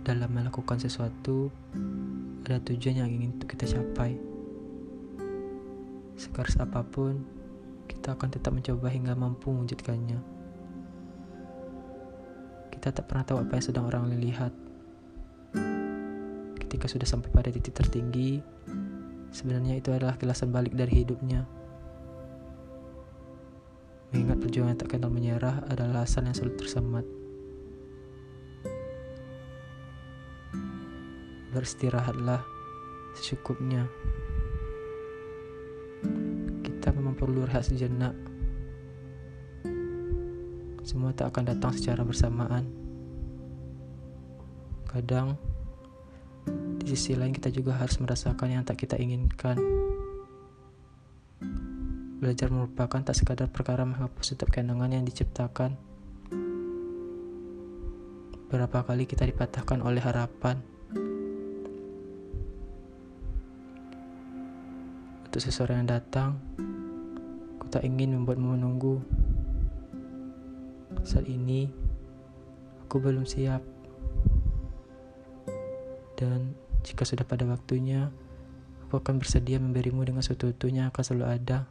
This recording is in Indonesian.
dalam melakukan sesuatu ada tujuan yang ingin kita capai. Sekeras apa pun, kita akan tetap mencoba hingga mampu mewujudkannya. Kita tak pernah tahu apa yang sedang orang lihat. Ketika sudah sampai pada titik tertinggi, sebenarnya itu adalah kilasan balik dari hidupnya. Mengingat perjuangan tak kenal menyerah adalah alasan yang sulit tersemat. Beristirahatlah secukupnya. Kita memang perlu rehat sejenak. Semua tak akan datang secara bersamaan. Kadang, di sisi lain kita juga harus merasakan yang tak kita inginkan. Belajar merupakan tak sekadar perkara menghapus setiap kenangan yang diciptakan. Berapa kali kita dipatahkan oleh harapan. Untuk seseorang yang datang, ku tak ingin membuatmu menunggu. Saat ini, aku belum siap. Dan jika sudah pada waktunya, aku akan bersedia memberimu dengan seutuhnya akan selalu ada